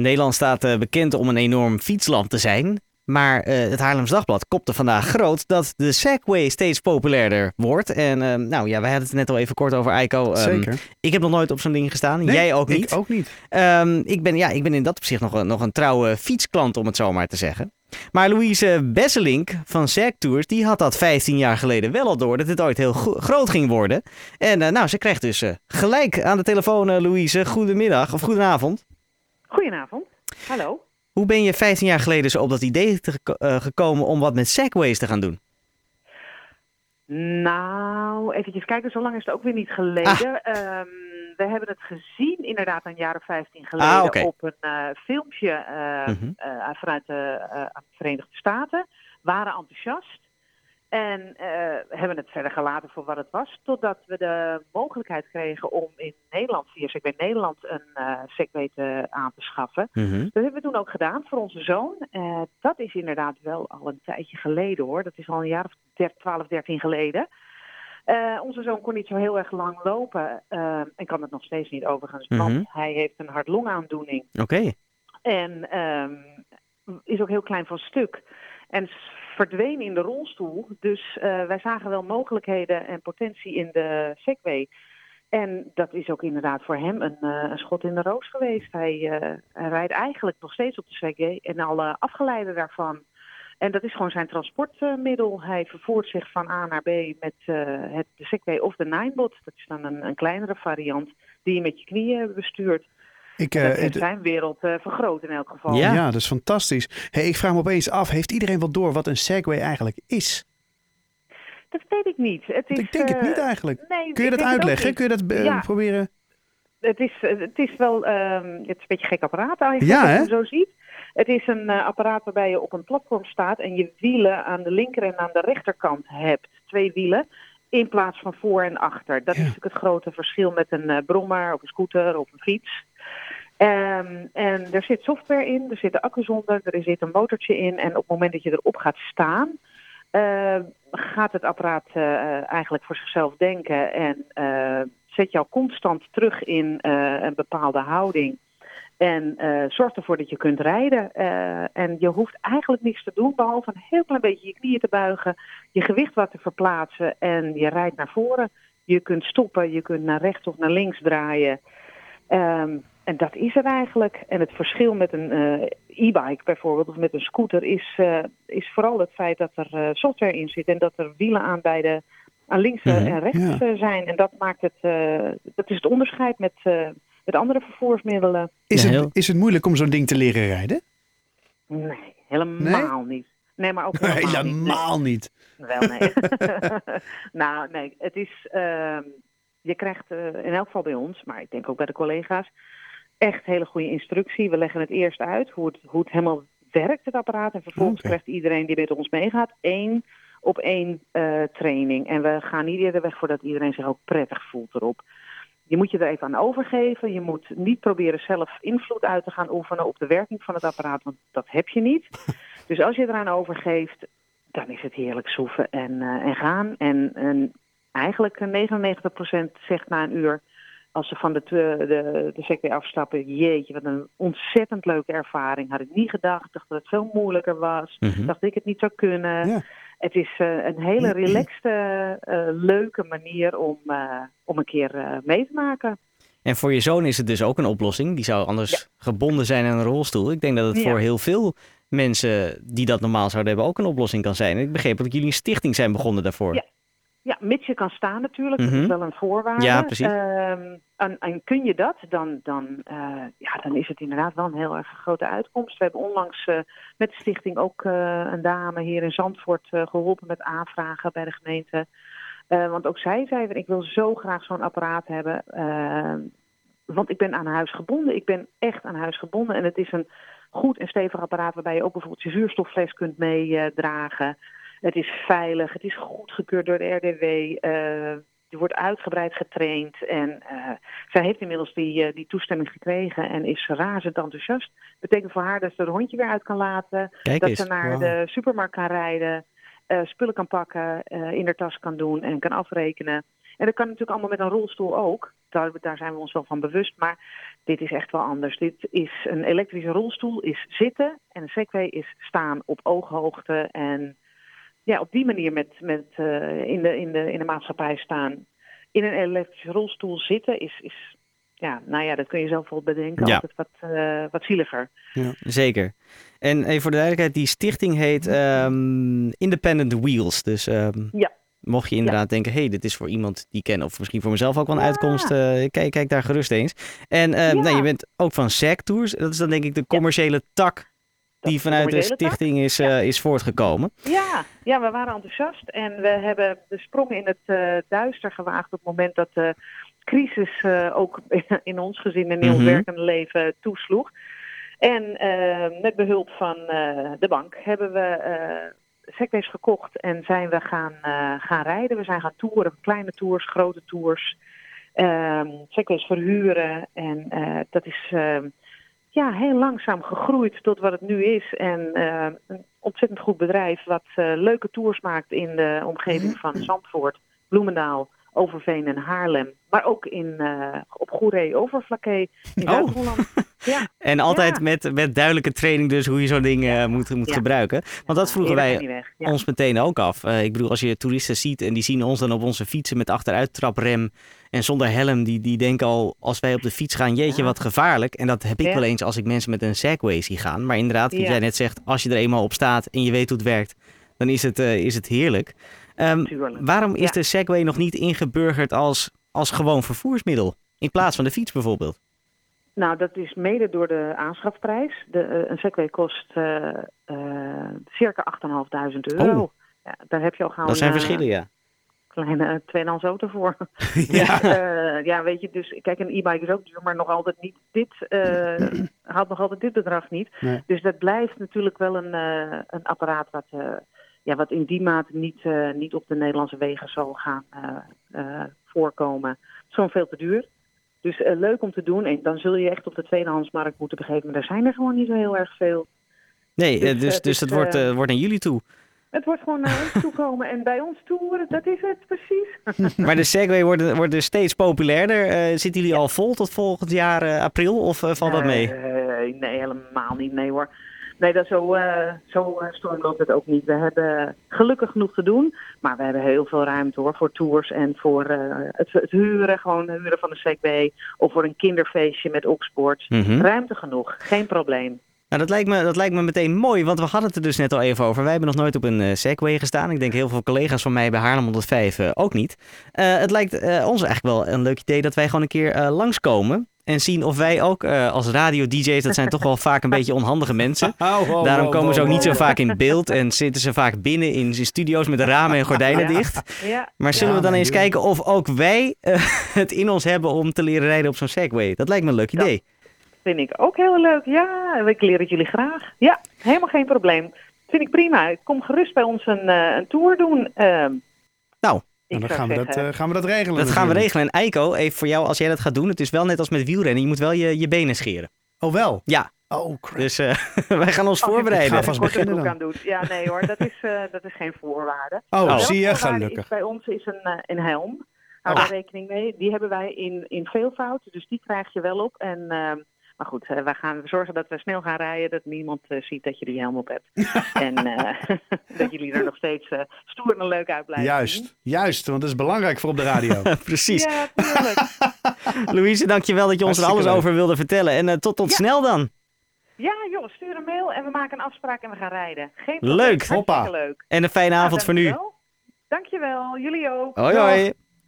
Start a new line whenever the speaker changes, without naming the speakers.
Nederland staat uh, bekend om een enorm fietsland te zijn. Maar uh, het Haarlems Dagblad kopte vandaag groot dat de Segway steeds populairder wordt. En uh, nou ja, wij hadden het net al even kort over Eiko. Um,
Zeker.
Ik heb nog nooit op zo'n ding gestaan.
Nee,
Jij ook niet.
Ik ook niet.
Um, ik, ben, ja, ik ben in dat opzicht nog, een- nog een trouwe fietsklant, om het zo maar te zeggen. Maar Louise Besselink van Zag Tours, die had dat 15 jaar geleden wel al door dat het ooit heel groot ging worden. En uh, nou, ze kreeg dus gelijk aan de telefoon, Louise. Goedemiddag of goedenavond.
Goedenavond. Hallo.
Hoe ben je 15 jaar geleden zo op dat idee te uh, gekomen om wat met segways te gaan doen?
Nou, eventjes kijken, zo lang is het ook weer niet geleden. Ah. Um, we hebben het gezien inderdaad een jaar of 15 geleden
ah, okay.
op een uh, filmpje uh, mm -hmm. vanuit de Verenigde Staten. Waren enthousiast en hebben het verder gelaten voor wat het was. Totdat we de mogelijkheid kregen om in Nederland, via Segway Nederland, een Segway te, aan te schaffen. Mm -hmm. Dat hebben we toen ook gedaan voor onze zoon. dat is inderdaad wel al een tijdje geleden hoor. Dat is al een jaar of 12, 13 geleden. Uh, onze zoon kon niet zo heel erg lang lopen uh, en kan het nog steeds niet overigens, mm -hmm. want hij heeft een hart-longaandoening.
Oké. Okay.
En um, is ook heel klein van stuk. En verdween in de rolstoel. Dus uh, wij zagen wel mogelijkheden en potentie in de Segway. En dat is ook inderdaad voor hem een, een schot in de roos geweest. Hij, uh, hij rijdt eigenlijk nog steeds op de Segway en alle afgeleiden daarvan. En dat is gewoon zijn transportmiddel. Hij vervoert zich van A naar B met het, de Segway of de Ninebot. Dat is dan een, een, kleinere variant die je met je knieën bestuurt. Ik, uh, dat heeft zijn wereld uh, vergroot in elk geval.
Ja, ja dat is fantastisch. Hey, ik vraag me opeens af, heeft iedereen wel door wat een Segway eigenlijk is?
Dat weet ik niet. Het is,
ik denk het niet eigenlijk.
Nee,
Kun je dat uitleggen? Kun je dat ja. proberen?
Het is, het is wel um, het is een beetje een gek apparaat eigenlijk,
ja,
als je
hè?
hem zo ziet. Het is een uh, apparaat waarbij je op een platform staat en je wielen aan de linker en aan de rechterkant hebt. Twee wielen in plaats van voor en achter. Dat ja. is natuurlijk het grote verschil met een uh, brommer of een scooter of een fiets. Um, en er zit software in, er zitten accu's onder, er zit een motortje in. En op het moment dat je erop gaat staan, uh, gaat het apparaat uh, eigenlijk voor zichzelf denken en zet jou constant terug in een bepaalde houding. En uh, zorg ervoor dat je kunt rijden. En je hoeft eigenlijk niets te doen, behalve een heel klein beetje je knieën te buigen, je gewicht wat te verplaatsen en je rijdt naar voren. Je kunt stoppen, je kunt naar rechts of naar links draaien. Um, en dat is het eigenlijk. En het verschil met een uh, e-bike bijvoorbeeld, of met een scooter, is, is vooral het feit dat er software in zit en dat er wielen aan beide aan links mm -hmm. en rechts ja. zijn. En dat maakt het, dat is het onderscheid met met andere vervoersmiddelen.
Is, het, is het moeilijk om zo'n ding te leren rijden?
Nee, helemaal nee? niet. Nee, maar ook helemaal,
helemaal niet.
niet. Wel, nee. nou, nee, het is... Uh, je krijgt uh, in elk geval bij ons, maar ik denk ook bij de collega's... echt hele goede instructie. We leggen het eerst uit hoe het, hoe het helemaal werkt, het apparaat. En vervolgens okay. krijgt iedereen die met ons meegaat... één op één uh, training. En we gaan niet eerder weg voordat iedereen zich ook prettig voelt erop. Je moet je er even aan overgeven. Je moet niet proberen zelf invloed uit te gaan oefenen op de werking van het apparaat, want dat heb je niet. dus als je eraan overgeeft, dan is het heerlijk soeven en, uh, en gaan. En, en eigenlijk 99% zegt na een uur, als ze van de, de, de afstappen, jeetje, wat een ontzettend leuke ervaring. Had ik niet gedacht, dacht dat het veel moeilijker was. Mm -hmm. Dacht ik het niet zou kunnen. Ja. Het is uh, een hele relaxte, uh, leuke manier om, uh, om een keer mee te maken.
En voor je zoon is het dus ook een oplossing. Die zou anders ja. gebonden zijn aan een rolstoel. Ik denk dat het ja. voor heel veel mensen die dat normaal zouden hebben ook een oplossing kan zijn. Ik begreep dat jullie een stichting zijn begonnen daarvoor.
Ja, ja mits je kan staan natuurlijk. Mm -hmm. Dat is wel een voorwaarde.
Ja, precies.
En, en, kun je dat, dan, dan, uh, ja, dan is het inderdaad wel een heel erg grote uitkomst. We hebben onlangs uh, met de stichting ook uh, een dame hier in Zandvoort geholpen met aanvragen bij de gemeente. want ook zij zei, ik wil zo graag zo'n apparaat hebben. want ik ben aan huis gebonden. Ik ben echt aan huis gebonden. En het is een goed en stevig apparaat waarbij je ook bijvoorbeeld je zuurstoffles kunt meedragen. Het is veilig, het is goedgekeurd door de RDW. Die wordt uitgebreid getraind en uh, zij heeft inmiddels die, uh, die toestemming gekregen en is razend enthousiast. Betekent voor haar dat ze het hondje weer uit kan laten,
Kijk
dat
eens.
ze naar
wow.
de supermarkt kan rijden, uh, spullen kan pakken, in haar tas kan doen en kan afrekenen. En dat kan natuurlijk allemaal met een rolstoel ook. Daar, daar zijn we ons wel van bewust. Maar dit is echt wel anders. Dit is een elektrische rolstoel, is zitten. En een Segway is staan op ooghoogte. En ja, op die manier met, met, uh, in, de, in, de, in de maatschappij staan. In een elektrische rolstoel zitten is, is ja, nou ja, dat kun je zelf wel bedenken. Ja. Altijd wat, uh, wat zieliger.
Ja, zeker. En even voor de duidelijkheid, die stichting heet um, Independent Wheels. Dus um, ja. mocht je inderdaad ja. denken, hey, dit is voor iemand die ken, of misschien voor mezelf ook wel een uitkomst, uh, kijk, kijk daar gerust eens. En uh, nou, je bent ook van SAC Tours. Dat is dan denk ik de commerciële tak die vanuit de stichting is, ja. uh, is voortgekomen.
Ja, ja, we waren enthousiast en we hebben de sprong in het uh, duister gewaagd op het moment dat de crisis uh, ook in ons gezin en in ons mm -hmm. werkende leven toesloeg. En met behulp van de bank hebben we Segways gekocht en zijn we gaan, gaan rijden. We zijn gaan toeren, kleine tours, grote tours. Segways verhuren en dat is ja, heel langzaam gegroeid tot wat het nu is. En uh, een ontzettend goed bedrijf wat uh, leuke tours maakt in de omgeving van Zandvoort, Bloemendaal, Overveen en Haarlem. Maar ook in, uh, op Goeree, Overflakkee in oh. Zuid-Holland.
Ja. En altijd ja. met, met duidelijke training dus hoe je zo'n ding uh, moet, moet ja. gebruiken. Want dat vroegen wij ons meteen ook af. Uh, ik bedoel, als je toeristen ziet en die zien ons dan op onze fietsen met achteruittraprem en zonder helm, die, die denken al als wij op de fiets gaan, jeetje wat gevaarlijk. En dat heb ik wel eens als ik mensen met een Segway zie gaan. Maar inderdaad, wat jij net zegt, als je er eenmaal op staat en je weet hoe het werkt, dan is het, uh, is het heerlijk. Um, waarom is de Segway nog niet ingeburgerd als, als gewoon vervoersmiddel? In plaats van de fiets bijvoorbeeld?
Nou, dat is mede door de aanschafprijs. De, uh, een Segway kost uh, uh, circa 8.500 euro.
Oh.
Ja, daar heb je al gauw
Dat zijn verschillen, ja.
Kleine tweedehands auto voor. ja. Ja, weet je, dus kijk, een e-bike is ook duur, maar nog altijd niet dit, haalt nog altijd dit bedrag niet. Nee. Dus dat blijft natuurlijk wel een, een apparaat wat ja, wat in die mate niet, uh, niet op de Nederlandse wegen zal gaan uh, uh, voorkomen. Zo'n veel te duur. Dus leuk om te doen. En dan zul je echt op de tweedehandsmarkt moeten begeven. Maar daar zijn er gewoon niet zo heel erg veel.
Nee, dus, dus, dus het wordt, wordt aan jullie toe.
Het wordt gewoon naar ons toe komen en bij ons toe, dat is het precies.
maar de Segway wordt, wordt dus steeds populairder. zitten jullie al vol tot volgend jaar april of valt dat mee?
nee, helemaal niet. Nee hoor. Nee, dat zo, uh, zo storm loopt het ook niet. We hebben gelukkig genoeg te doen, maar we hebben heel veel ruimte hoor, voor tours en voor uh, het, het, huren, gewoon huren van een Segway of voor een kinderfeestje met Oxport. Mm -hmm. Ruimte genoeg, geen probleem.
Nou, dat lijkt, me, dat lijkt me meteen mooi, want we hadden het er dus net al even over. Wij hebben nog nooit op een uh, Segway gestaan. Ik denk heel veel collega's van mij bij Haarlem 105 uh, ook niet. Uh, het lijkt ons eigenlijk wel een leuk idee dat wij gewoon een keer langskomen. En zien of wij ook als radio-dj's, dat zijn toch wel vaak een beetje onhandige mensen. Oh, oh, Daarom komen ze ook niet zo vaak in beeld en zitten ze vaak binnen in studio's met de ramen en gordijnen ja. dicht. Ja. Maar zullen we dan eens kijken of ook wij het in ons hebben om te leren rijden op zo'n Segway? Dat lijkt me een leuk idee
vind ik ook heel leuk. Ja, ik leer het jullie graag. Ja, helemaal geen probleem. Vind ik prima. Kom gerust bij ons een, uh, een tour doen. Uh,
nou,
dan gaan we, dat, uh, gaan we dat regelen.
Dat gaan we regelen. En Eiko, even voor jou, als jij dat gaat doen, het is wel net als met wielrennen. Je moet wel je, je benen scheren.
Oh, wel?
Ja.
Oh, crap.
Dus uh, wij gaan ons oh, voorbereiden. Ik
ga vast beginnen dan. Aan doen. Ja, nee hoor, dat is, uh, dat is geen voorwaarde.
Oh, oh. zie je, gelukkig.
Is, bij ons is een, uh, een helm. Hou oh. daar rekening mee. Die hebben wij in, in veelvoud, dus die krijg je wel op. En ehm, maar goed, uh, we gaan zorgen dat we snel gaan rijden, dat niemand uh, ziet dat je die helm op hebt. en uh, dat jullie er nog steeds stoer en leuk uit blijven.
Juist, zien. juist, want dat is belangrijk voor op de radio.
Precies.
Ja, tuurlijk.
Louise, dankjewel dat je ons er alles leuk. over wilde vertellen. En tot, tot ja. snel dan.
Ja, joh, stuur een mail en we maken een afspraak en we gaan rijden. Geen
probleem. Leuk,
hoppa. Leuk.
En een fijne avond
ja,
voor nu.
Dankjewel, jullie ook.
Hoi, hoi.